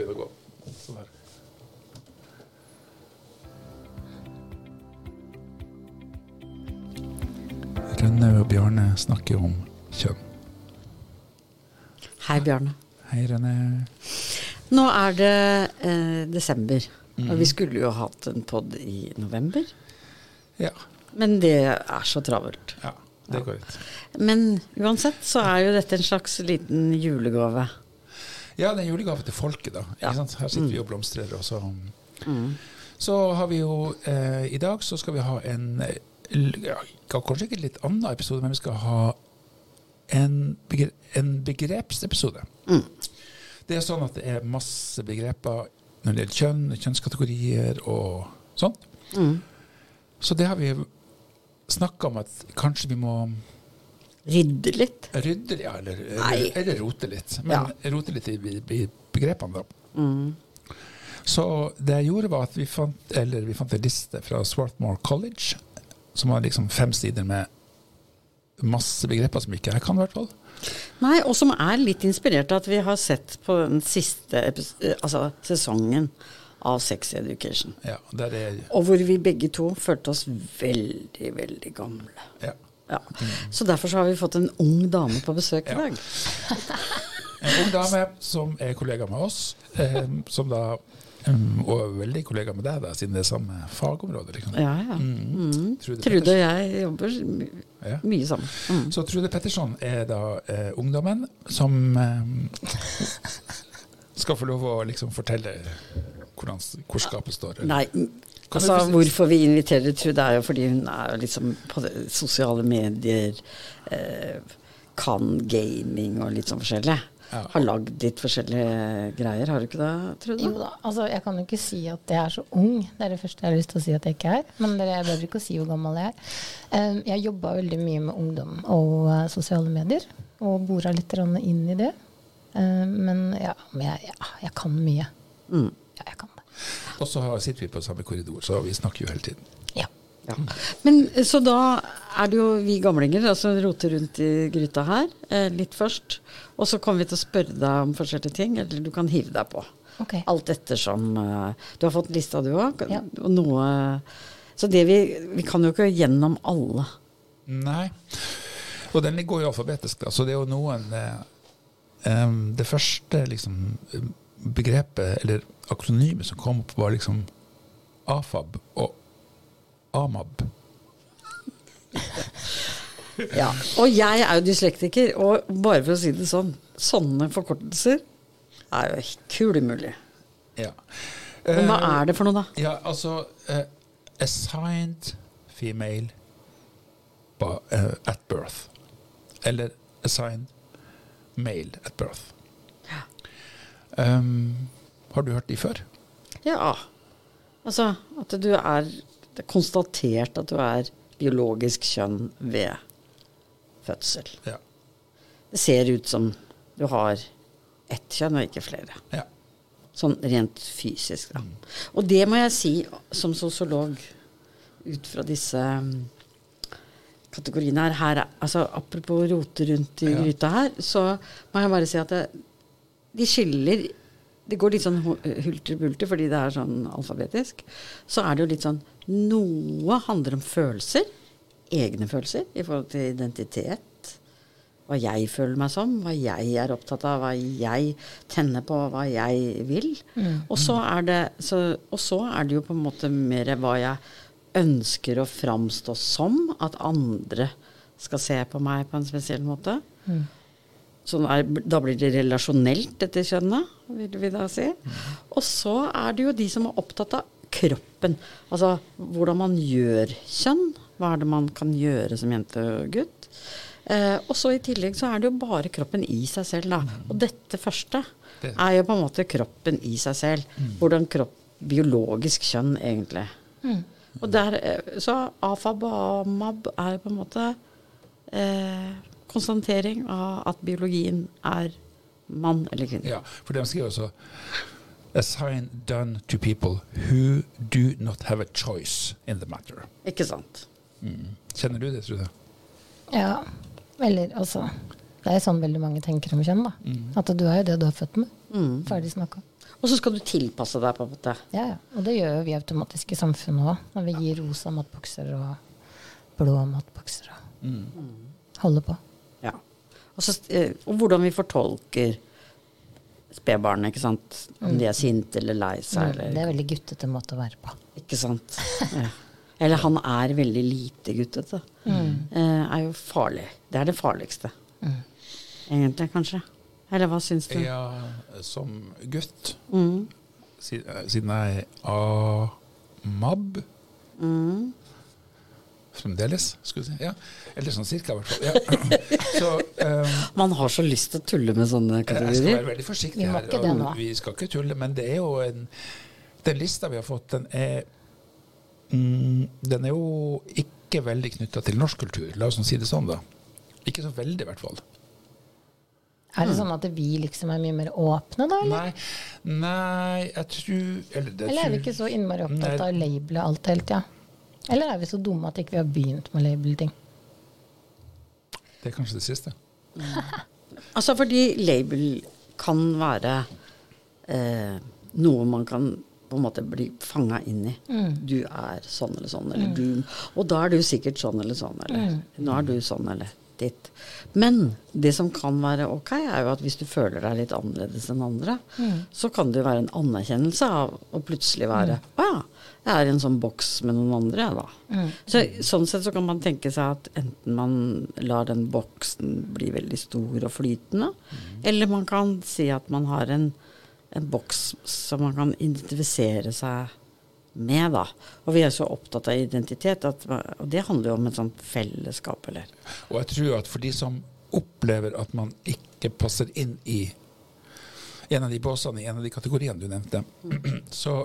begynne å gå. Sånn her. Rønne og Bjarne snakker om kjønn. Hei, Bjarne. Hei, Rønne. Nå er det eh, desember, og Mhm. vi skulle jo hatt en pod i november. Ja. Men det er så travelt. ja, det går litt. Men uansett så er jo dette en slags liten julegave. Ja, det er en julegave til folket, da. Ja. Her sitter vi og blomstrer, og så Mm. Så har vi jo eh, I dag så skal vi ha en ja, Kanskje ikke en litt annen episode, men vi skal ha en, begre en begrepsepisode. Mm. Det er sånn at det er masse begreper når det gjelder kjønn, kjønnskategorier og sånn. Mm. Så det har vi snakka om at kanskje vi må Rydde litt. rydde ja, eller, eller, eller rote litt. Men rote litt i, i, begrepene, da. Mm. Så det jeg gjorde var at vi fant, eller vi fant en liste fra Swarthmore College, som har liksom fem sider med masse begreper som ikke jeg kan, i hvert fall. Nei, og som er litt inspirert av at vi har sett på den siste altså, sesongen av Sex Education. Ja, er, Og hvor vi begge to følte oss veldig, veldig gamle. ja. Ja. Så derfor så har vi fått en ung dame på besøk i dag. En ung dame som er kollega med oss, eh, som da um, og er veldig kollega med deg, da, siden det er samme fagområde. Liksom. Ja, ja. Mm. Mm. Trude Trude og jeg jobber my Ja. mye sammen. Mm. Så Trude Petterson er da eh, ungdommen som eh, skal få lov å liksom fortelle hvordan, hvor skapet står. eller- Nei, altså hvorfor vi inviterer Trude er jo fordi hun er liksom på sosiale medier, eh, kan gaming og litt sånn forskjellig. Ja. Har lagd litt forskjellige greier, har du ikke det, Trude? Jo da, altså jeg kan jo ikke si at jeg er så ung. Det er det første jeg har lyst til å si at jeg ikke er. Men dere jeg behøver ikke å si hvor gammel jeg er. Um, jeg jobba veldig mye med ungdom og uh, sosiale medier, og bora litt inn i det. Um, men ja, men jeg, ja, jeg kan mye. Mm. Ja, jeg kan. Og så sitter vi på samme korridor, så vi snakker jo hele tiden. Ja. Ja. Men Så da er det jo vi gamlinger som altså, roter rundt i gryta her, eh, litt først. Og så kommer vi til å spørre deg om forskjellige ting, eller du kan hive deg på. Ok. Alt ettersom eh, Du har fått lista, du òg. Ja. Og noe Så det vi Vi kan jo ikke gjennom alle. Nei. Og den går jo alfabetisk, da, så det er jo noen eh, Um, Det første liksom begrepet, eller akronymet som kom opp, var liksom AFAB og AMAB. Ja. Og jeg er jo dyslektiker, og bare for å si det sånn, sånne forkortelser er jo kulemulig. Ja. Men hva Eh, er det for noe, da? Ja, altså uh, Assigned female eh, at birth. Eller assigned male at birth. Um, har du hørt de før? Ja. Altså at du er Det er konstatert at du er biologisk kjønn ved fødsel. Ja. Det ser ut som du har ett kjønn og ikke flere. ja. Sånn rent fysisk, da. Og det må jeg si som sosiolog ut fra disse mm, kategoriene her, her er- altså Apropos rote rundt i Ja. gryta her, så må jeg bare si at det, de skiller Det går litt sånn hu- hulter-bulter fordi det er sånn alfabetisk. Så er det jo litt sånn Noe handler om følelser. Egne følelser i forhold til identitet. Hva jeg føler meg som, hva jeg er opptatt av, hva jeg tenner på, hva jeg vil. Og, så er det, så, og så er det jo på en måte mer hva jeg ønsker å framstå som. At andre skal se på meg på en spesiell måte. Sånn er, da blir det relasjonelt dette kjønnet, vil vi da si. Og så er det jo de som er opptatt av kroppen. Altså hvordan man gjør kjønn. Hva er det man kan gjøre som jente og gutt? Eh, og så i tillegg så er det jo bare kroppen i seg selv, da. Og dette første er jo på en måte kroppen i seg selv. Hvordan kropp Biologisk kjønn, egentlig. Og der, eh, så AFAB og AMAB er på en måte eh, konstatering av at biologien er mann eller kvinne. ja. For de skriver også A sign done to people who do not have a choice in the matter. Ikke sant? Mm. Kjenner du det, Trude? ja. Eller altså Det er sånn veldig mange tenker om kjønn, da. At du er jo det du er født med. Mm. Ferdig snakka. Og så skal du tilpasse deg, på en måte. Ja, ja. Og det gjør jo vi automatisk i samfunnet òg, når vi gir rosa matbokser og blå matbokser og holder på. Ja. Og, så, eh, og hvordan vi fortolker spedbarnet, ikke sant. Om de er sinte eller lei seg, Mm, Det er veldig guttete måte å være på. Ikke sant. Ja. Eller han er veldig lite guttete. Mm. er jo farlig. Det er det farligste. Egentlig, kanskje. Eller hva syns du? Ja, som gutt, Mm. eh, siden jeg er AMAB Mm. Fremdeles, skulle du si. Ja. Eller sånn cirka, i hvert fall. Ja. Så um, Man har så lyst til å tulle med sånne kategorier. jeg skal være veldig forsiktig her. det og Vi skal ikke tulle, men det er jo en Den lista vi har fått, den er mm, Den er jo ikke veldig knytta til norsk kultur. La oss si det sånn, da. Ikke så veldig, i hvert fall. Er det sånn at vi liksom er mye mer åpne, da? Eller, Nei, nei jeg tror Eller, det eller er vi ikke så innmari opptatt Nei. av å labele alt hele tida? Eller er vi så dumme at ikke vi har begynt med å label ting? Det er kanskje det siste. Altså fordi label kan være eh, noe man kan på en måte bli fanga inn i. Du er sånn eller sånn, eller du Og da er du sikkert sånn eller sånn, eller nå er du sånn eller ditt. Men det som kan være ok, er jo at hvis du føler deg litt annerledes enn andre, så kan det jo være en anerkjennelse av å plutselig være Å ja, jeg er i en sånn boks med noen andre, jeg, da. Så, sånn sett så kan man tenke seg at enten man lar den boksen bli veldig stor og flytende, eller man kan si at man har en, en boks som man kan identifisere seg med, da. Og vi er så opptatt av identitet, at, og det handler jo om et sånt fellesskap, eller Og jeg tror at for de som opplever at man ikke passer inn i en av de båsene, i en av de kategoriene du nevnte, så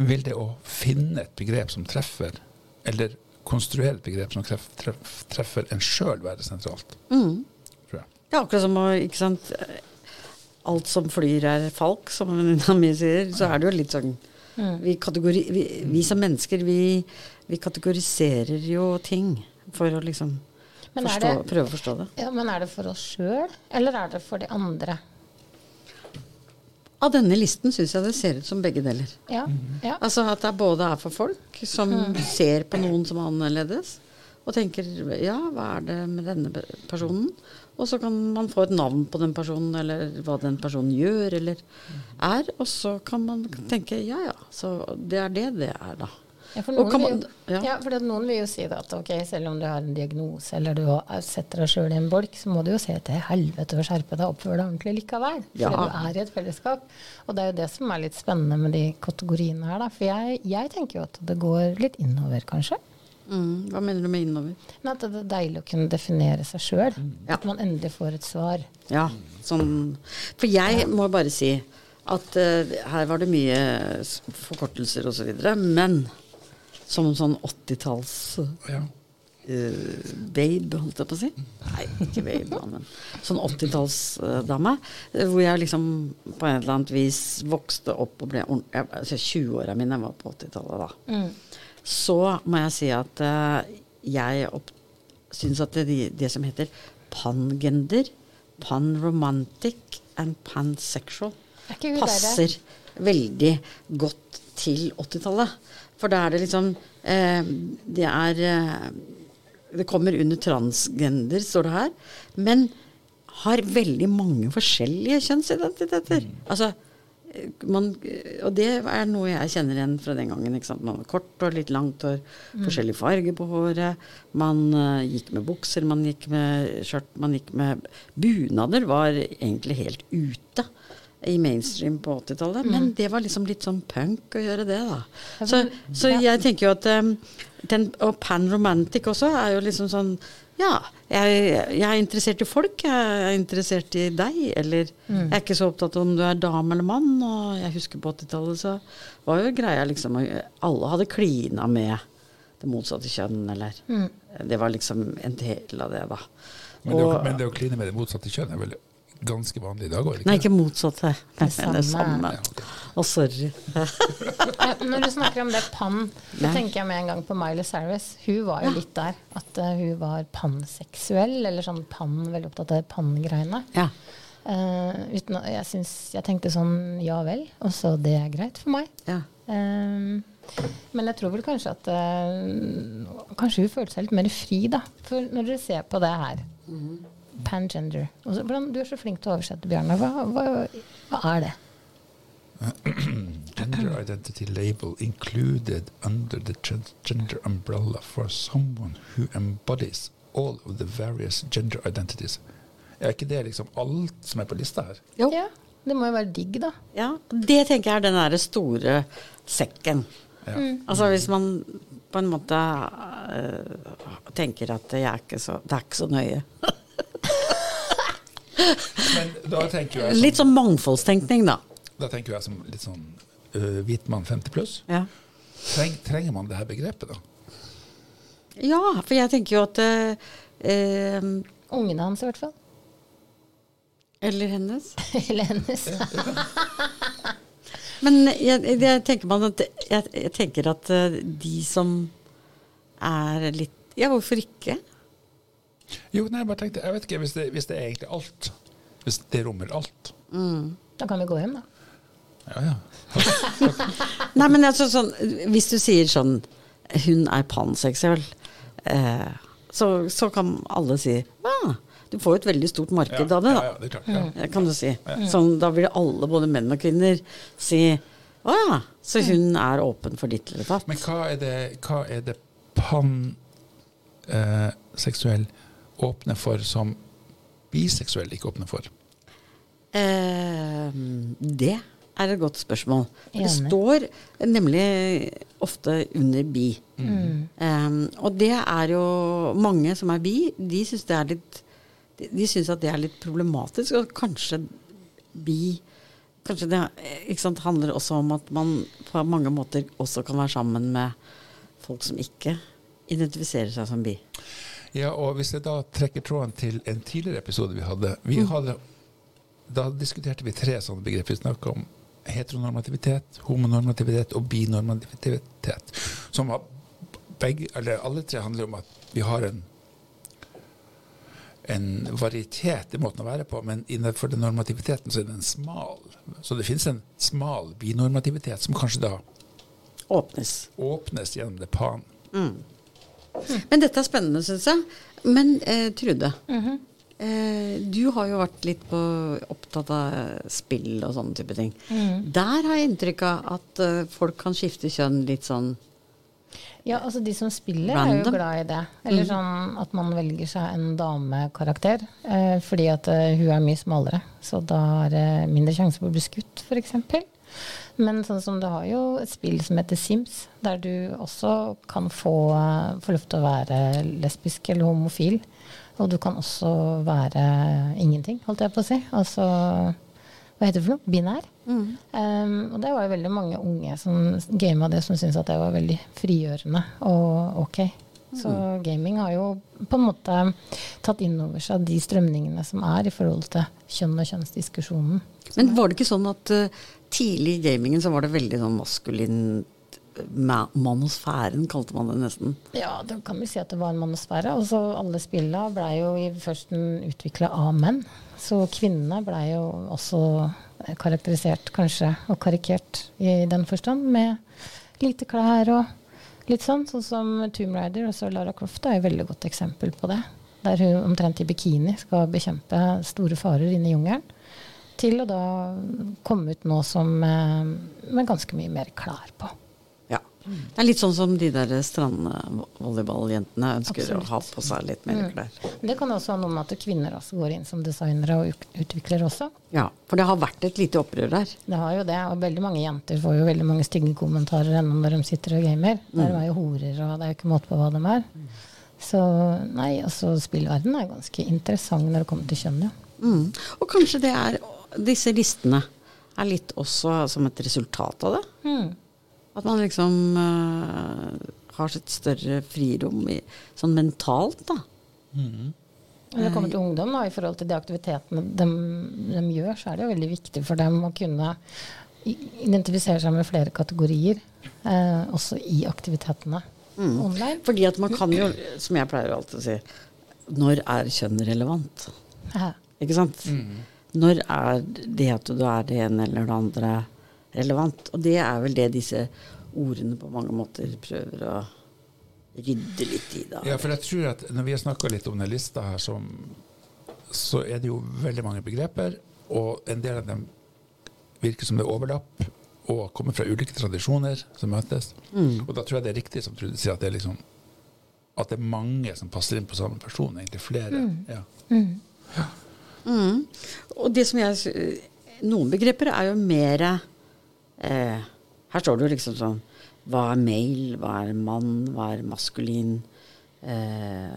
vil det å finne et begrep som treffer, eller konstruere et begrep som treff, treff, treffer en sjøl, være sentralt. Tror jeg. Det er akkurat som å ikke sant, Alt som flyr er falk, som venninna mi sier. Så er det jo litt sånn vi, vi, vi som mennesker, vi, vi kategoriserer jo ting for å liksom er forstå, det- prøve å forstå det. Ja, Men er det for oss sjøl, eller er det for de andre? Av denne listen syns jeg det ser ut som begge deler. Ja, ja. Altså at det både er for folk som ser på noen som annerledes, og tenker ja, hva er det med denne personen? Og så kan man få et navn på den personen, eller hva den personen gjør eller er. Og så kan man tenke ja ja, så det er det det er, da. Ja, for noen, kan vil man- jo, ja. ja. for noen vil jo si at ok, selv om du har en diagnose eller du har- setter deg sjøl i en bolk, så må du jo se til helvete og skjerpe deg og oppføre deg ordentlig likevel. For du er i et fellesskap. Og det er jo det som er litt spennende med de kategoriene her, da. For jeg, jeg tenker jo at det går litt innover, kanskje. Mm, hva mener du med innover? Nei, at det er deilig å kunne definere seg sjøl. Ja. At man endelig får et svar. Ja, sånn For jeg må bare si at uh, her var det mye forkortelser og så videre, men som en sånn 80-talls Ja. uh, babe, holdt jeg på å si. Nei, ikke babe, men sånn 80-tallsdame. Uh, hvor jeg liksom på en eller annet vis vokste opp og ble ordentlig altså 20-åra mine var på 80-tallet da. Så må jeg si at uh, jeg syns at det, det som heter pangender, panromantic and pansexual Er passer veldig godt til 80-tallet. For da er det liksom eh, Det er eh, Det kommer under transgender, står det her. Men har veldig mange forskjellige kjønnsidentiteter. Altså eh, man, og det er noe jeg kjenner igjen fra den gangen. Ikke sant? Man var kort hår, litt langt hår, forskjellig farge på håret. Man uh, gikk med bukser, man gikk med skjørt, man gikk med Bunader var egentlig helt ute i mainstream på 80-tallet. Men det var liksom litt sånn punk å gjøre det, da. Så, så jeg tenker jo at um, den, Og pan-romantic også er jo liksom sånn ja, jeg, jeg er interessert i folk, jeg er interessert i deg. Eller jeg er ikke så opptatt av om du er dame eller mann. Og jeg husker på 80-tallet så var jo greia liksom Alle hadde klina med det motsatte kjønn, eller Det var liksom en del av det, da. Men, det, å- Og- men det å kline med det motsatte kjønn er vel ganske vanlig i dag òg? Nei, ikke motsatt. Nei, Det er det samme. Ja, ok. Å, sorry. Når du snakker om det pann, så tenker jeg med en gang på Miley Cyrus. Hun var jo litt der. At eh, hun var panseksuell, eller sånn pann, veldig opptatt av pann-greiene. Ja. Uh, uten, jeg, synes, jeg tenkte sånn ja vel, og så det er greit for meg. Ja. Uh, men jeg tror vel kanskje at uh, Kanskje hun følte seg litt mer fri, da. For når dere ser på det her, pangender Også, hvordan, Du er så flink til å oversette, Bjarne. Hva, hva, hva er det? Gender identity label included under the transgender umbrella for someone who embodies all of the various gender identities. Er ikke det liksom alt som er på lista her? Jo. Ja, det må jo være digg, da. Ja, det tenker jeg er den der store sekken. Ja. Altså hvis man på en måte uh, tenker at jeg er ikke så, det er ikke så nøye. Men da jeg som, Litt sånn mangfoldstenkning, da. da tenker jeg som litt sånn uh, hvit mann 50 pluss. Ja. Treng, trenger man det her begrepet, da? ja, for jeg tenker jo at uh, uh, Ungene hans, i hvert fall. Eller hennes. Eller hennes. Men jeg, jeg, tenker man at, jeg, jeg tenker at øh, de som er litt Ja, hvorfor ikke? Jo, nei, jeg bare tenkte, jeg vet ikke, hvis det, hvis det er egentlig alt. Hvis det rommer alt. Da kan vi gå hjem, da. Ja, ja. Nei, men altså sånn Hvis du sier sånn Hun er panseksuell, eh, så, så kan alle si ah, Du får jo et veldig stort marked ja, av det, da. ja, det er klart. Ja. Kan du si. Sånn, da vil alle, både menn og kvinner, si Å ja, så hun er åpen for ditt eller datt. Men hva er det, hva er det panseksuell åpner for som biseksuell ikke åpner for? Eh, det er et godt spørsmål. Det står nemlig ofte under bi. Eh, og det er jo mange som er bi, de syns det er litt De, de syns at det er litt problematisk, og kanskje bi Kanskje det ikke sant, handler også om at man på mange måter også kan være sammen med folk som ikke identifiserer seg som bi. Ja, og hvis jeg da trekker tråden til en tidligere episode vi hadde, vi hadde Da diskuterte vi tre sånne begrep. Vi snakka om heteronormativitet, homonormativitet og binormativitet. Som var begge, eller alle tre handler om at vi har en en varietet i måten å være på, men innenfor den normativiteten så er den smal. Så det finnes en smal binormativitet som kanskje da Åpnes. åpnes gjennom det pan. Men dette er spennende, syns jeg. Men eh, Trude, eh, du har jo vært litt på, opptatt av spill og sånne type ting. Der har jeg inntrykk av at eh, folk kan skifte kjønn litt sånn Ja, altså de som spiller er jo glad i det. Eller sånn at man velger seg en damekarakter eh, fordi at eh, hun er mye smalere. Så da er det mindre sjanse for å bli skutt, f.eks. Men sånn som du har jo et spill som heter Sims, der du også kan få, få lov til å være lesbisk eller homofil. Og du kan også være ingenting, holdt jeg på å si. Altså hva heter det for noe? Binær. Um, og det var jo veldig mange unge som gama det, som syntes at det var veldig frigjørende og ok. Så gaming har jo på en måte tatt inn over seg de strømningene som er i forhold til kjønn og kjønnsdiskusjonen. Men var det ikke sånn at uh, tidlig i gamingen så var det veldig sånn maskulin Manosfæren kalte man det nesten. Ja, da kan vi si at det var en manosfære. Og så alle spilla blei jo i først utvikla av menn. Så kvinnene blei jo også karakterisert, kanskje, og karikert i den forstand, med lite klær og litt sånn. Sånn som Tomb Raider, også Lara Croft, er et veldig godt eksempel på det. Der hun omtrent i bikini skal bekjempe store farer inne i jungelen. Til å da komme ut nå som eh, med ganske mye mer klær på. Det er litt sånn som de der strandvolleyballjentene ønsker Absolutt. å ha på seg litt mer klær. Det kan også ha noe med at kvinner også går inn som designere og utvikler utviklere også. Ja, for det har vært et lite opprør der. Det har jo det, og veldig mange jenter får jo veldig mange stygge kommentarer ennå når de sitter og gamer. Der er jo horer, og det er jo ikke måte på hva de er. Så nei, altså spillverden er ganske interessant når det kommer til kjønn, ja. Mm. Og kanskje det er disse listene er litt også som et resultat av det. Mm. At man liksom uh, har sitt større frirom i, sånn mentalt, da. Når det kommer til ungdom, da, i forhold til de aktivitetene de, de gjør, så er det jo veldig viktig for dem å kunne identifisere seg med flere kategorier, eh, også i aktivitetene online. Fordi at man kan jo, som jeg pleier alltid å si, når er kjønn relevant? Hæ. Ikke sant? Når er det at du er det ene eller det andre relevant? Og det er vel det disse ordene på mange måter prøver å rydde litt i. da. Ja, for jeg tror at når vi har snakka litt om den lista her, som, så er det jo veldig mange begreper, og en del av dem virker som det er overlapp, og kommer fra ulike tradisjoner som møtes. Og da tror jeg det er riktig som Trude sier, at det er liksom at det er mange som passer inn på samme person. Egentlig flere. Ja. Mm. Og det som jeg Noen begreper er jo mer eh, Her står det jo liksom sånn Hva er male? Hva er mann? Hva er maskulin? Eh,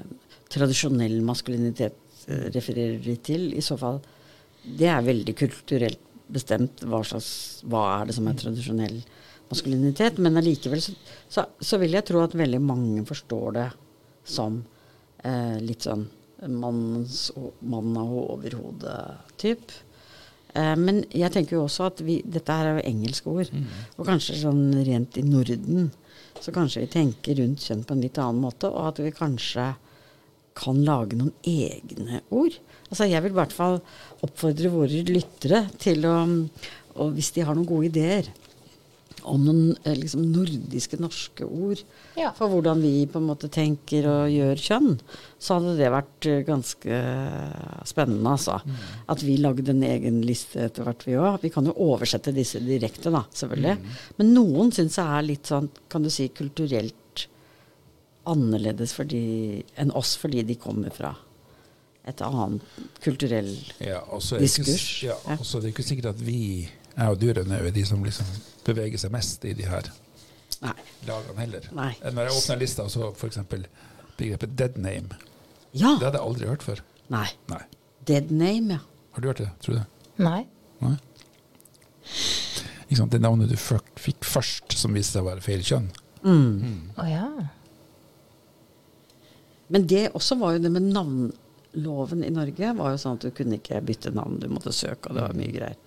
tradisjonell maskulinitet eh, refererer de til. I så fall Det er veldig kulturelt bestemt hva, slags, hva er det som er tradisjonell maskulinitet. Men allikevel så, så, så vil jeg tro at veldig mange forstår det som eh, litt sånn mann av overhodet-typ. Eh, men jeg tenker jo også at vi, dette her er jo engelske ord. Og kanskje sånn rent i Norden så kanskje vi tenker rundt kjønn på en litt annen måte, og at vi kanskje kan lage noen egne ord. Altså Jeg vil i hvert fall oppfordre våre lyttere til å Og hvis de har noen gode ideer om noen eh, liksom nordiske, norske ord Ja. for hvordan vi på en måte tenker og gjør kjønn, så hadde det vært eh, ganske spennende, altså. At vi lagde en egen liste etter hvert, vi òg. Vi kan jo oversette disse direkte, da, selvfølgelig. Men noen syns jeg er litt sånn, kan du si, kulturelt annerledes fordi, enn oss, fordi de kommer fra et annet kulturell Ja, ikke, Diskurs. ja, Ja. og så er det ikke sikkert at vi, jeg og dyrene, er de som liksom beveger seg mest i de her Nei. lagene heller. Nei. Når jeg åpner lista, så f.eks. begrepet dead name. Ja. Det hadde jeg aldri hørt før. Nei. Nei. Dead name, ja. Har du hørt det? Tror du det? Nei. Nei? Ikke sant? Det navnet du fikk først, som viste seg å være feil kjønn. Å ja. Men det også var jo det med navnloven i Norge. var jo sånn at Du kunne ikke bytte navn, du måtte søke, og det var mye greier.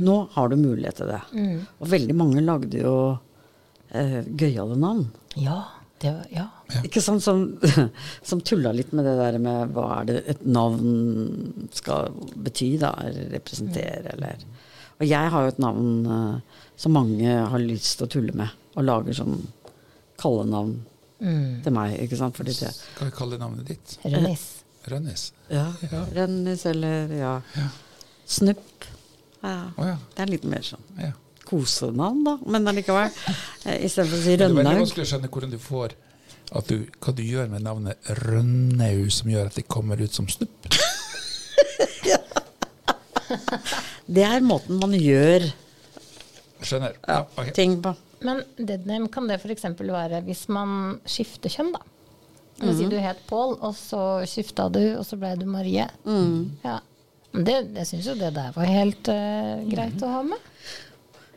Nå har du mulighet til det. Og veldig mange lagde jo eh, gøyale navn. Ja. Det var, ja. Ikke sånn Som, som tulla litt med det der med hva er det et navn skal bety, da, eller representere, eller Og jeg har jo et navn eh, som mange har lyst til å tulle med, og lager sånn kallenavn til meg, ikke sant. Fordi det Hva kalle navnet ditt? Rønnis. Rønnis? Ja. rønnis eller ja. Snupp. Ja. Oh, ja. Det er litt mer sånn ja. kosenavn, da. Men allikevel. Eh, Istedenfor å si Det er veldig vanskelig å skjønne hvordan du får at du, hva du gjør med navnet Rønnaug som gjør at det kommer ut som snupp. Det er måten man gjør Skjønner. Ja, okay. ting på. Men deadname kan det f.eks. være hvis man skifter kjønn, da. La -hmm. si du het Pål, og så skifta du, og så ble du Marie. Ja. Det, jeg syns jo det der var helt uh, greit å ha med.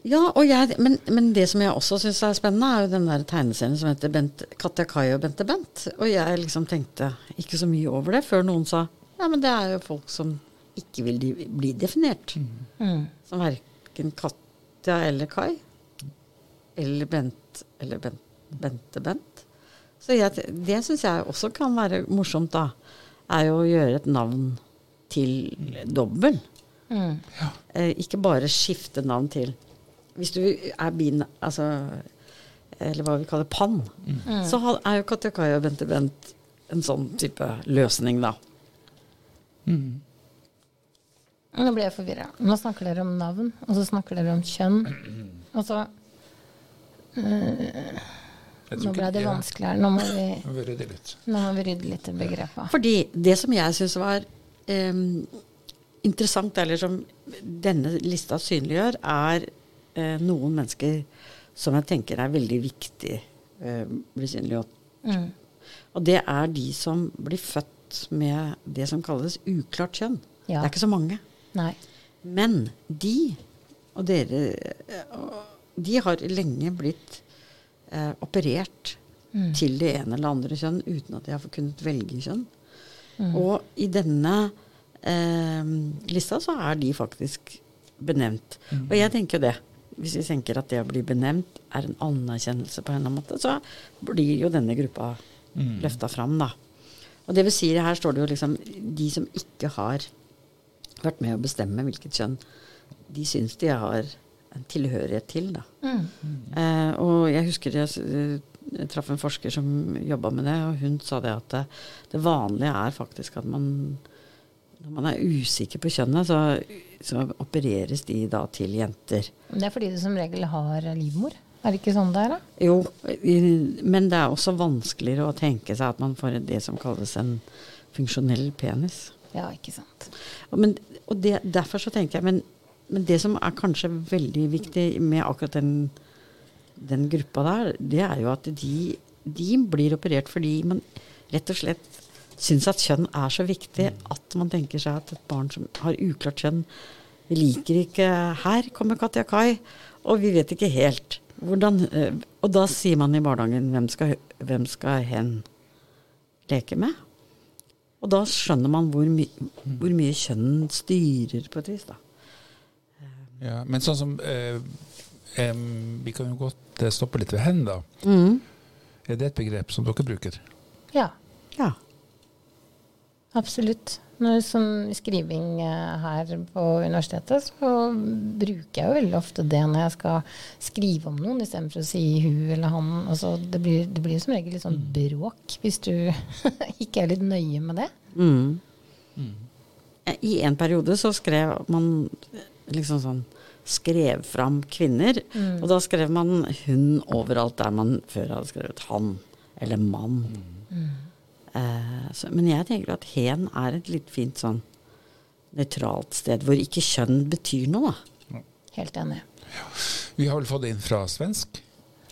Ja, jeg, men, men det som jeg også syns er spennende, er jo den der tegneserien som heter Bent, Katja Kai og Bente Bent. Og jeg liksom tenkte ikke så mye over det før noen sa ja, men det er jo folk som ikke vil de, bli definert. Som verken Katja eller Kai. Eller Bent eller Bent, Bente Bent. Så jeg, det syns jeg også kan være morsomt, da. Er jo å gjøre et navn til dobbel. Eh, ikke bare skifte navn til Hvis du er bin... Altså Eller hva vi kaller pann. Så er jo Katjakaja og Bente Bent en sånn type løsning, da. Nå ble jeg forvirra. Nå snakker dere om navn, og så snakker dere om kjønn. Og så øh, Nå ble det vanskeligere. Nå må vi, nå må vi rydde litt. nå må vi rydde litt i begrepet. Fordi det som jeg syns var um, interessant, eller som denne lista synliggjør, er uh, noen mennesker som jeg tenker er veldig viktig uh, blir synliggjort. Mm. Og det er de som blir født med det som kalles uklart kjønn. Ja. Det er ikke så mange. Nei. Men de og dere eh, De har lenge blitt eh, operert til det ene eller andre kjønn uten at de har kunnet velge kjønn. Og i denne eh, lista så er de faktisk benevnt. Og jeg tenker jo det. Hvis vi tenker at det å bli benevnt er en anerkjennelse på en eller annen måte, så blir jo denne gruppa løfta fram, da. Og det vil si, her står det jo liksom de som ikke har vært med å bestemme hvilket kjønn de syns de har tilhørighet til. Da. Eh, og jeg husker jeg, jeg traff en forsker som jobba med det, og hun sa det at det, det vanlige er faktisk at man når man er usikker på kjønnet, så, så opereres de da til jenter. Det er fordi du som regel har livmor. Er det ikke sånn det er, da? Jo, men det er også vanskeligere å tenke seg at man får det som kalles en funksjonell penis. Ja, ikke sant. Men, og det, derfor så tenker jeg men, men det som er kanskje veldig viktig med akkurat den, den gruppa der, det er jo at de, de blir operert fordi man rett og slett syns at kjønn er så viktig at man tenker seg at et barn som har uklart kjønn Vi liker ikke Her kommer Katja Kai, og vi vet ikke helt hvordan eh, Og da sier man i barnehagen hvem skal, hvem skal hen leke med? Og da skjønner man hvor, my hvor mye kjønn styrer på et vis, da. Ja, men sånn som eh, eh, Vi kan jo godt eh, stoppe litt ved hen, da. Mm. Er det et begrep som dere bruker? Ja, Ja. absolutt. Når, sånn skriving eh, her på universitetet, så bruker jeg jo veldig ofte det når jeg skal skrive om noen, istedenfor å si hun eller han. Altså, det, blir, det blir som regel litt sånn bråk hvis du ikke er litt nøye med det. Mm. I en periode så skrev man liksom sånn Skrev fram kvinner. Og da skrev man hun overalt der man før hadde skrevet han eller mann. Eh, så, men jeg tenker at hen er et litt fint sånn nøytralt sted hvor ikke kjønn betyr noe. da. Helt enig. Vi har vel fått det inn fra svensk,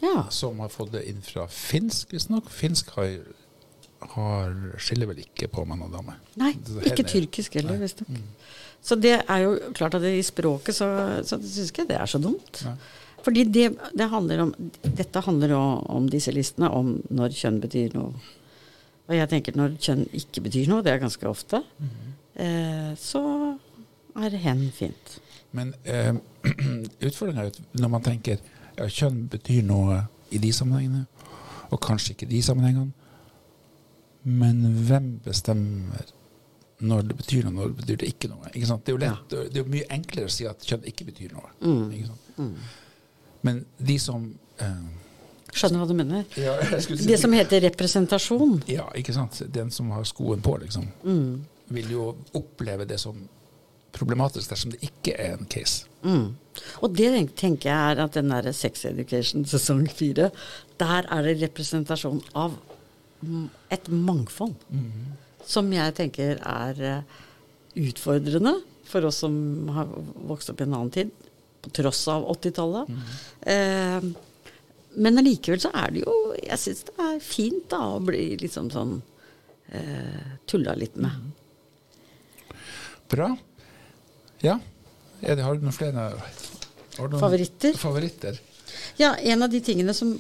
Ja. som har fått det inn fra finsk, visstnok. Finsk har, har skiller vel ikke på mann og dame. Nei, ikke er- tyrkisk heller, visstnok. Så det er jo klart at det, i språket så, så syns ikke det er så dumt. Ja. Fordi det, det handler om Dette handler om, om disse listene, om når kjønn betyr noe. Og jeg tenker når kjønn ikke betyr noe, det er ganske ofte, eh, så er hen fint. Men eh, utfordringa er når man tenker ja, kjønn betyr noe i de sammenhengene, og kanskje ikke i de sammenhengene, men hvem bestemmer når det betyr noe, når det betyr det ikke noe? Ikke? Det er lett, det er jo mye enklere å si at kjønn ikke betyr noe. Ikke sant? Men de som eh, Skjønner hva du mener? ja, si- Det som heter representasjon. Ja, ikke sant. Den som har skoen på, liksom, vil jo oppleve det som problematisk dersom det ikke er en case. Mm. Og det tenker jeg er at den der Sex Education sesong fire, der er det representasjon av mm, et mangfold. Som jeg tenker er eh, utfordrende for oss som har vokst opp i en annen tid, på tross av 80-tallet. Eh, men allikevel så er det jo Jeg syns det er fint da å bli liksom sånn eh, tulla litt med. Bra. Ja. Er det, har du noen flere noen Favoritter? favoritter? Ja, en av de tingene som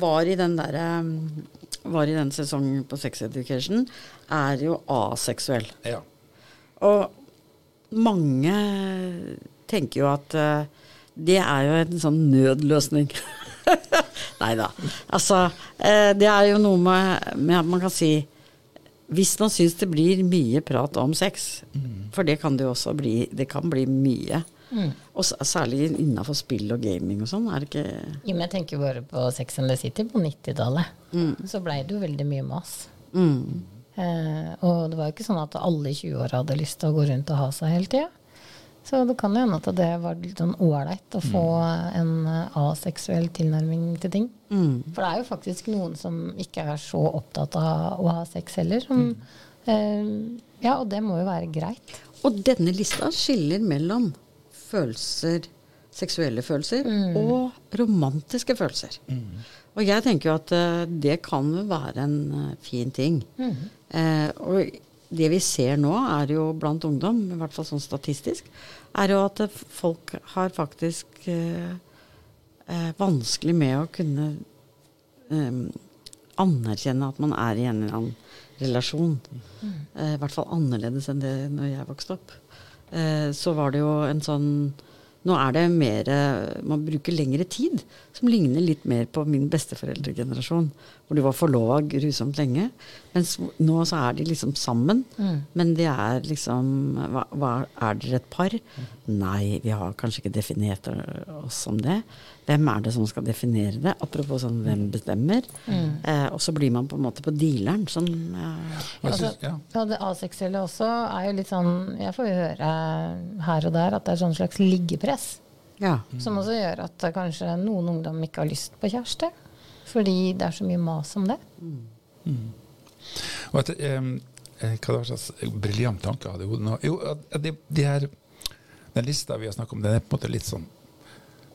var i den der, um, var i den sesongen på Sex Education, er jo aseksuell. Ja. Og mange tenker jo at uh, det er jo en sånn nødløsning. Nei da. Altså, uh, det er jo noe med, med at man kan si Hvis man syns det blir mye prat om sex, for det kan det jo også bli, det kan bli mye. Og særlig innafor spill og gaming og sånn, er det ikke Jo, men jeg tenker bare på Sex and the City på 90-tallet. Så blei det jo veldig mye mas. mm. Eh, og det var jo ikke sånn at alle i 20-åra hadde lyst til å gå rundt og ha seg hele tida. Så det kan jo hende at det var litt sånn ålreit å få en eh, aseksuell tilnærming til ting. For det er jo faktisk noen som ikke er så opptatt av å ha sex heller. Som, eh, ja, og det må jo være greit. Og denne lista skiller mellom følelser, seksuelle følelser, og romantiske følelser. Og jeg tenker jo at uh, det kan jo være en uh, fin ting. Eh, og det vi ser nå, er jo blant ungdom, i hvert fall sånn statistisk, er jo at folk har faktisk vanskelig med å kunne eh, anerkjenne at man er i en eller annen relasjon. Eh, I hvert fall annerledes enn det når jeg vokste opp. Eh, så var det jo en sånn Nå er det mer Man bruker lengre tid, som ligner litt mer på min besteforeldregenerasjon. Hvor de var forlova grusomt lenge. Mens nå så er de liksom sammen. Mm. Men de er liksom hva, hva, Er dere et par? Nei, vi har kanskje ikke definert oss som det. Hvem er det som skal definere det? Apropos sånn hvem bestemmer? Eh, og så blir man på en måte på dealeren. Sånn, eh, Altså, ja. Det aseksuelle også er jo litt sånn Jeg får jo høre her og der at det er sånn slags liggepress. ja. Som også gjør at kanskje noen ungdom ikke har lyst på kjæreste. Fordi det er så mye mas om det. Og at, um, hva det var slags briljant tanke jeg hadde i hodet nå? Jo, at de, de her, den lista vi har snakket om, den er på en måte litt sånn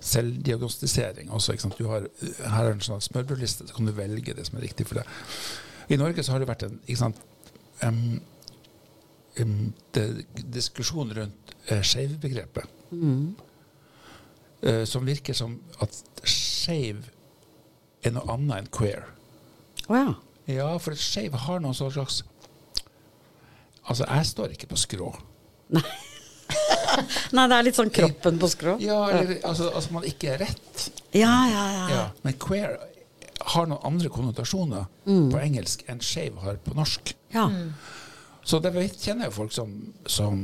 selvdiagnostisering også. Du har, her er en sånn smørbrødliste, så kan du velge det som er riktig for deg. I Norge så har det vært en ikke sant, um, um, det, diskusjon rundt uh, skeiv-begrepet. Uh, som virker som at skeiv er noe annet enn queer. Oh, ja. Ja, for skeiv har noen sånn slags Altså, jeg står ikke på skrå. Nei, det er litt sånn kroppen på skrå. Ja, eller altså, altså man ikke er rett. Ja, ja, ja. Ja. Men queer har noen andre konnotasjoner på engelsk enn skeiv har på norsk. ja. Så det vet, kjenner jeg jo folk som, som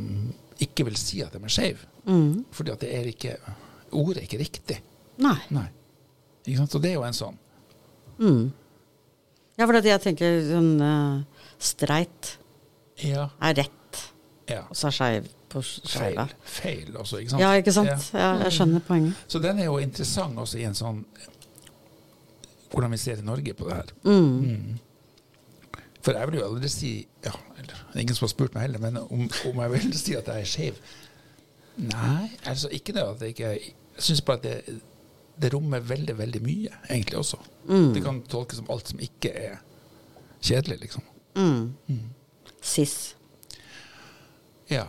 ikke vil si at de er skeive, Mm. Fordi at det er ikke Ordet er ikke riktig. Nei. Nei. Ikke sant? Så det er jo en sånn. Mm. Ja, for at jeg tenker sånn uh, streit Ja. er rett, ja. og så er skeiv på Feil. skeiva. Feil også, ikke sant? Ja, ikke sant? Ja. Jeg skjønner poenget. Så den er jo interessant også i en sånn Hvordan vi ser i Norge på det her. Mm. For jeg vil jo aldri si ja, eller, er Ingen som har spurt meg heller, men om, om jeg vil si at jeg er skeiv Nei, altså ikke det at jeg ikke Jeg syns bare at det, det rommer veldig, veldig mye, egentlig også. Mm. Det kan tolkes som alt som ikke er kjedelig, liksom. Mm. Cis. Ja.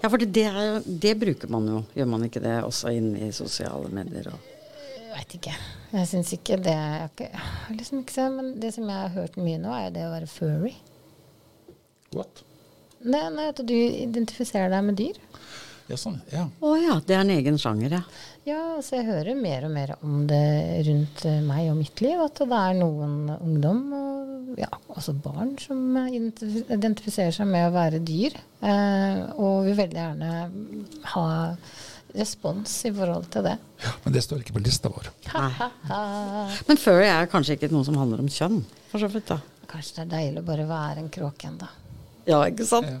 Ja, for det, er det bruker man jo, gjør man ikke det, også inne i sosiale medier? Og. Jeg veit ikke. Jeg syns ikke det jeg har ikke, liksom ikke sett, Men det som jeg har hørt mye nå, er det å være furry. What? Nei, nei, at du identifiserer deg med dyr. Ja, sånn. Ja. Å ja, det er en egen sjanger, ja. Ja, altså jeg hører mer og mer om det rundt eh, meg og mitt liv. At det er noen ungdom, og ja, altså barn, som identifiserer seg med å være dyr. Eh, og vil veldig gjerne ha respons i forhold til det. ja. Men det står ikke på lista vår. Men furry er kanskje ikke noe som handler om kjønn, for så vidt. da. Kanskje det er deilig å bare være en kråke igjen, da. Ja, ikke sant?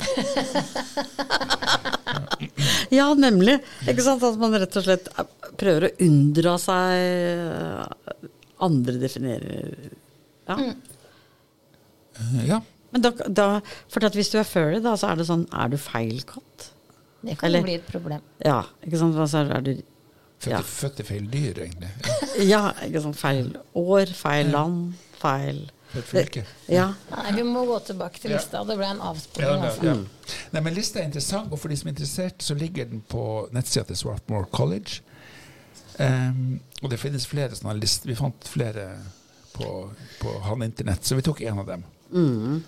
Ja, nemlig. Ikke sant? At man rett og slett prøver å unndra seg andre definerer Ja. Eh, Ja. Men da, da For at hvis du er furry, da, så er det sånn Er du feil katt? Det kan Eller- bli et problem. Ja, ikke sant? Hva så er du Ja. født i feil dyr, egentlig. Ja. Ja, ikke sant? Feil år, feil land, feil Ja. Nei, vi må gå tilbake til Ja. lista. Det ble en Ja, avsporing. ja, Altså. ja. Nei, men Lista er interessant, og for de som er interessert, så ligger den på nettsida til Swarthmore College. Um, og det finnes flere sånne lister. Vi fant flere på, på han internett, så vi tok en av dem. Mm.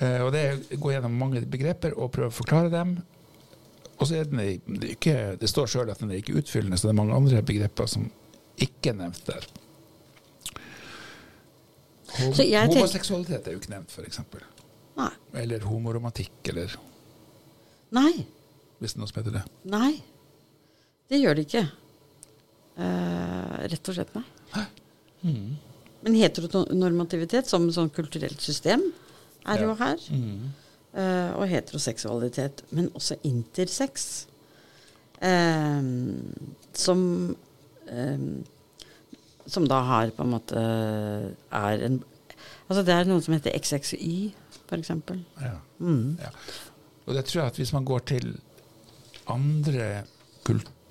Uh, og det går gjennom mange begreper og prøver å forklare dem. Og så er den det, ikke, det står sjøl at den er ikke utfyllende, så det er mange andre begreper som ikke er nevnt der. Hom Homoseksualitet er jo ikke nevnt, f.eks. Eller homoromantikk, eller Nei. hvis det er noe som heter det. Nei. Det gjør det ikke. Uh, rett og slett, nei. Men heteronormativitet som sånn kulturelt system er Ja. jo her. Eh, og heteroseksualitet. Men også intersex. Um, som um, Som da har på en måte er en Altså det er noen som heter XXY, eksempel. Ja. Mm. Ja. Og det tror jeg at hvis man går til andre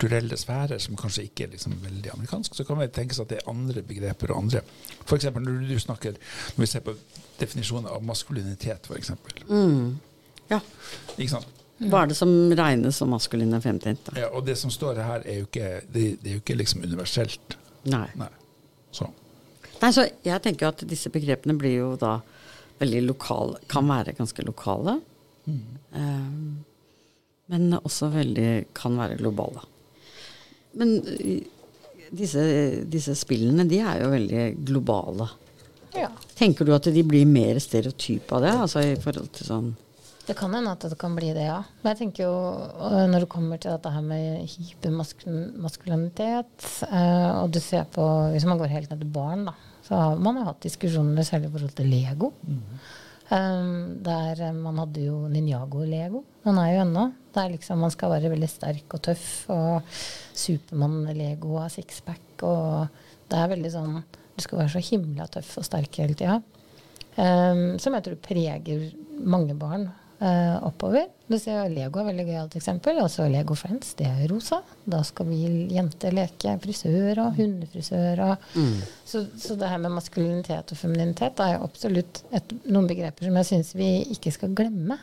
kulturelle sfærer som kanskje ikke er liksom veldig amerikansk, så kan det tenkes at det er andre begreper og andre F.eks. når du snakker Når vi ser på definisjonen av maskulinitet, f.eks. Mm. Ja. Ikke sant? Hva er det som regnes som maskulin og femtint? Ja, og det som står her, er jo ikke, det, det er jo ikke liksom universelt. Nei. Nei. Så. Nei, så jeg tenker at disse begrepene blir jo da veldig lokale, kan være ganske lokale. Mm. Um, men også veldig kan være globale. Men øh, disse, disse spillene, de er jo veldig globale. Ja. Tenker du at de blir mer stereotype av det? Altså i forhold til sånn Det kan hende at det kan bli det, ja. Men jeg tenker jo når det kommer til dette her med hypermaskulinitet, eh, og du ser på Hvis man går helt ned til barn, da, så har man jo hatt diskusjoner særlig i forhold til Lego. Um, der eh, man hadde jo Ninjago-Lego. den er jo ennå. Der liksom man skal være veldig sterk og tøff. Og Supermann-Lego har sixpack. Og det er veldig sånn Du skal være så himla tøff og sterk hele tida. Um, som jeg tror preger mange barn eh, oppover. Du ser Lego er veldig gøyalt eksempel. Også Lego Friends, det er rosa. Da skal vi jenter leke frisør og hundefrisør. Og, så, så det her med maskulinitet og femininitet er jo absolutt et, noen begreper som jeg syns vi ikke skal glemme.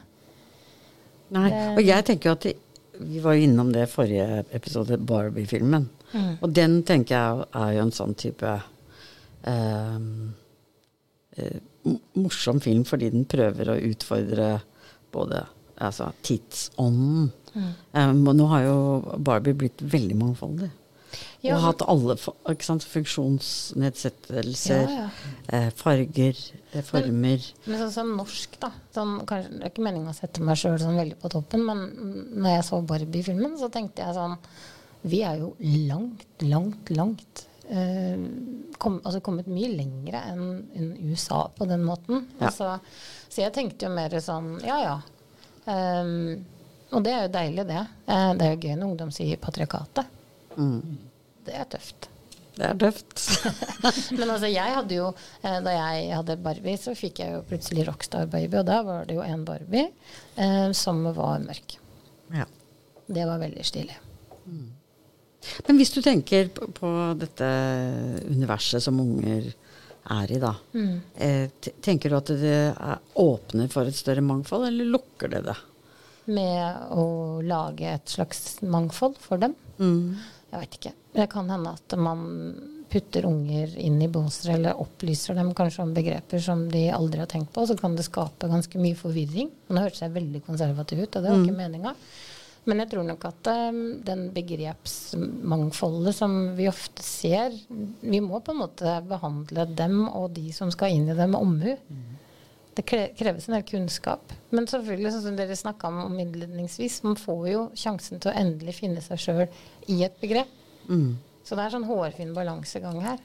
Nei. Og jeg tenker jo at det, Vi var jo innom det forrige episode, Barbie-filmen. Og den tenker jeg er jo en sånn type eh, eh, morsom film fordi den prøver å utfordre både altså, tidsånden. Mm. Um, nå har jo Barbie blitt veldig mangfoldig. Ja. Og hatt alle sant, funksjonsnedsettelser, Ja, ja. Eh, farger, eh, former. Men sånn som norsk, da. Sånn, kanskje, det er ikke meningen å sette meg sjøl sånn veldig på toppen, men når jeg så Barbie-filmen, så tenkte jeg sånn Vi er jo langt, langt, langt kom, altså kommet mye lengre enn en USA på den måten. Ja. Altså, så jeg tenkte jo mer sånn Ja, ja. Um, og det er jo deilig, det. Eh, det er jo gøy når ungdom sier patriarkatet. Mm. Det er tøft. Det er tøft. Men altså, jeg hadde jo, eh, da jeg hadde Barbie, så fikk jeg jo plutselig Rockstar Baby, og da var det jo en Barbie eh, som var mørk. ja. Det var veldig stilig. Men hvis du tenker på, på dette universet som unger er i, da. Eh, tenker du at det er, åpner for et større mangfold, eller lukker det det? Med å lage et slags mangfold for dem. Jeg vet ikke. Det kan hende at man putter unger inn i båser, eller opplyser dem kanskje om begreper som de aldri har tenkt på, så kan det skape ganske mye forvirring. Men det hørtes jeg veldig konservativ ut, og det var ikke meninga. Men jeg tror nok at um, den begrepsmangfoldet som vi ofte ser Vi må på en måte behandle dem og de som skal inn i det, med omhu. Det kreves en del kunnskap. Men selvfølgelig, sånn som dere snakka om, om innledningsvis, man får jo sjansen til å endelig finne seg sjøl i et begrep. Så det er sånn hårfin balansegang her.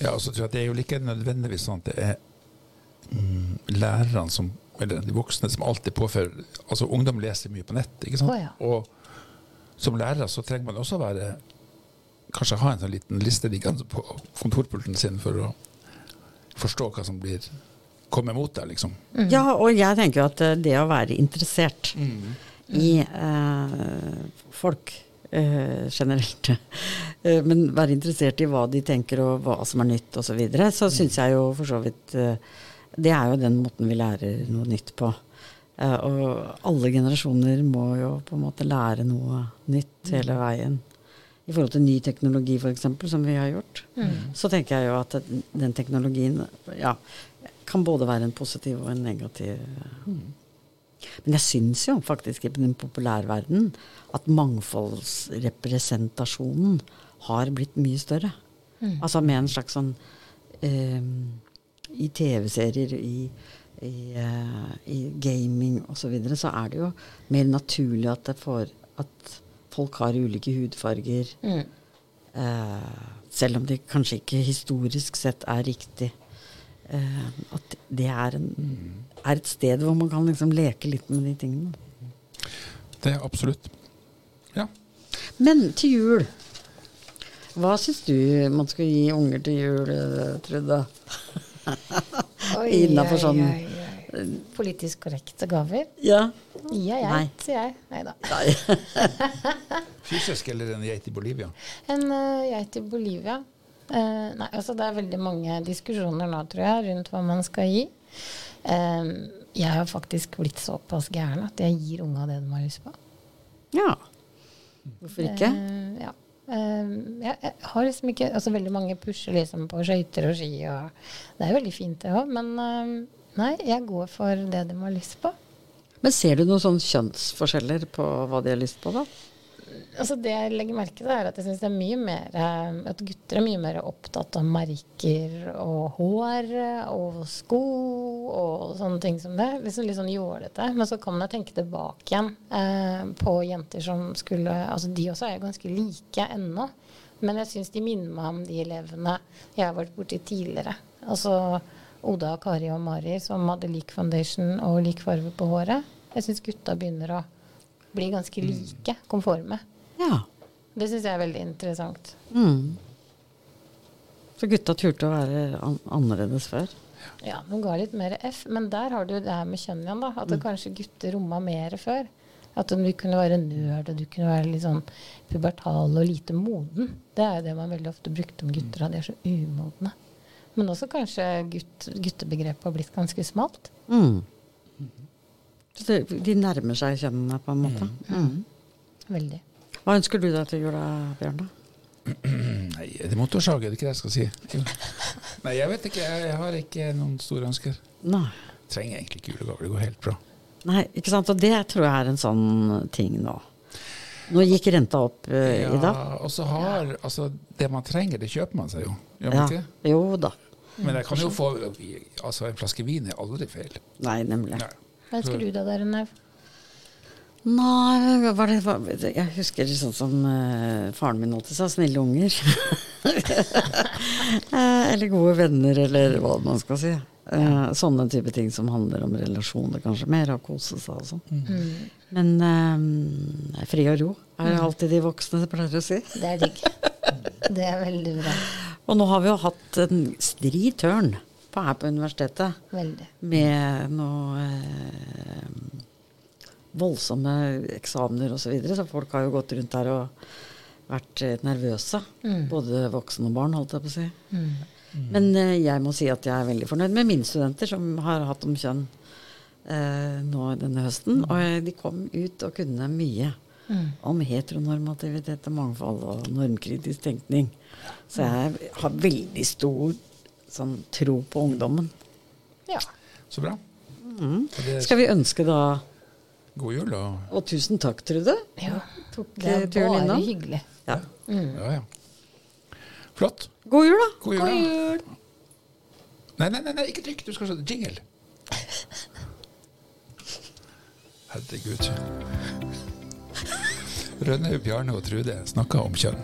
Ja, og så tror jeg at det er jo ikke nødvendigvis sånn at det er mm, lærerne som eller de voksne som alltid påfører Altså ungdom leser mye på nett, ikke sant? Oh, ja. Og som lærer så trenger man også være Kanskje ha en sånn liten liste liggende på kontorpulten sin for å forstå hva som blir kommer mot deg, liksom. Ja, og jeg tenker jo at eh, det å være interessert i eh, folk eh, generelt, eh, men være interessert i hva de tenker og hva som er nytt osv., så, videre, så syns jeg jo for så vidt eh, Det er jo den måten vi lærer noe nytt på. Eh, og alle generasjoner må jo på en måte lære noe nytt hele veien. I forhold til ny teknologi f.eks., som vi har gjort, så tenker jeg jo at den- teknologien ja, kan både være en positiv og en negativ Men jeg syns jo faktisk i den populærverdenen at mangfoldsrepresentasjonen har blitt mye større. Altså med en slags sånn eh, I TV-serier, i, i, uh, i gaming osv. Så, videre, så er det jo mer naturlig at, det får, at folk har ulike hudfarger. Eh, selv om det kanskje ikke historisk sett er riktig. Uh, at det er, en, er et sted hvor man kan liksom leke litt med de tingene. Det er absolutt. Ja. Men til jul Hva syns du man skal gi unger til jul, Trudda? Trude? Innenfor sånn Politisk korrekte gaver? Ja. Ja, Nei. sier jeg. Nei da. Fysisk eller en geit i Bolivia? En uh, geit i Bolivia. Uh, nei, altså det er veldig mange diskusjoner nå, tror jeg, rundt hva man skal gi. Eh, jeg har faktisk blitt såpass gæren at jeg gir unga det de har lyst på. ja. Hvorfor ikke? Uh, ja. Eh, jeg, har liksom ikke Altså veldig mange pusher liksom på skøyter og ski, og det er veldig fint det òg, men eh, nei, jeg går for det de har lyst på. Men ser du noen sånne kjønnsforskjeller på hva de har lyst på, da? Altså det jeg legger merke til, er at jeg synes det er mye mer eh, At gutter er mye mer opptatt av merker og hår og sko og sånne ting som det. Liksom litt sånn jålete. Men så kan jeg tenke tilbake igjen eh, på jenter som skulle Altså de også er ganske like ennå. Men jeg syns de minner meg om de elevene jeg har vært borti tidligere. Altså Oda, Kari og Mari som hadde lik foundation og lik farge på håret. Jeg syns gutta begynner å bli ganske like, konforme. Ja. Det syns jeg er veldig interessant. Mm. Så gutta turte å være an annerledes før? Ja, de ga litt mer F, men der har du det her med kjønn igjen, da. At det kanskje gutter romma mer før. At du kunne være nerd, og du kunne være litt sånn pubertal og lite moden. Det er jo det man veldig ofte brukte om gutter, at de er så umodne. Men også kanskje gutt, guttebegrepet har blitt ganske smalt. Mm. Så de nærmer seg kjønnene på en måte? Mm. Veldig. Hva ønsker du deg til jula, Bjørn? da? Nei, det er motorsag, er det ikke det jeg skal si? Nei, jeg vet ikke. Jeg har ikke noen store ønsker. Nei. Trenger egentlig ikke julegaver. Det går helt bra. Nei, ikke sant. Og det tror jeg er en sånn ting nå. Nå gikk renta opp eh, i dag. Ja, og så har Altså, det man trenger, det kjøper man seg jo. Gjør man Ja. ikke? Jo da. Men jeg kan jo få Altså, en flaske vin er aldri feil. Nei, nemlig. Nei. Hva ønsker du deg der, Nev? Nei, det, hva, jeg husker sånn som uh, faren min alltid sa, snille unger. Eh, eller gode venner, eller hva man skal si. Uh, sånne type ting som handler om relasjoner, kanskje mer, av kose seg og sånn. Mm. Men eh, fri og ro er alltid de voksne pleier å si. Det er digg. Det er veldig bra. Og nå har vi jo hatt en stri tørn på, her på universitetet Veldig. med noe eh, voldsomme eksamener osv. Så, videre, så folk har jo gått rundt der og vært eh, nervøse. Mm. Både voksne og barn, holdt jeg på å si. Mm. Men eh, jeg må si at jeg er veldig fornøyd med mine studenter som har hatt om kjønn eh, nå denne høsten. Og eh, de kom ut og kunne mye Mm. om heteronormativitet og mangfold og normkritisk tenkning. Så jeg har veldig stor sånn, tro på ungdommen. Ja. Så bra. Mm. Skal vi ønske da god jul, da. Og tusen takk, Trude. ja. Tok Det er eh, turen bare innom. hyggelig. Ja. Mm. Ja, ja. Flott. God jul, da. God jul. God da. jul! Nei, nei, nei, nei, ikke trykk. Du skal se jingle. Herregud. Rønnaug, Bjarne og Trude snakker om kjønn.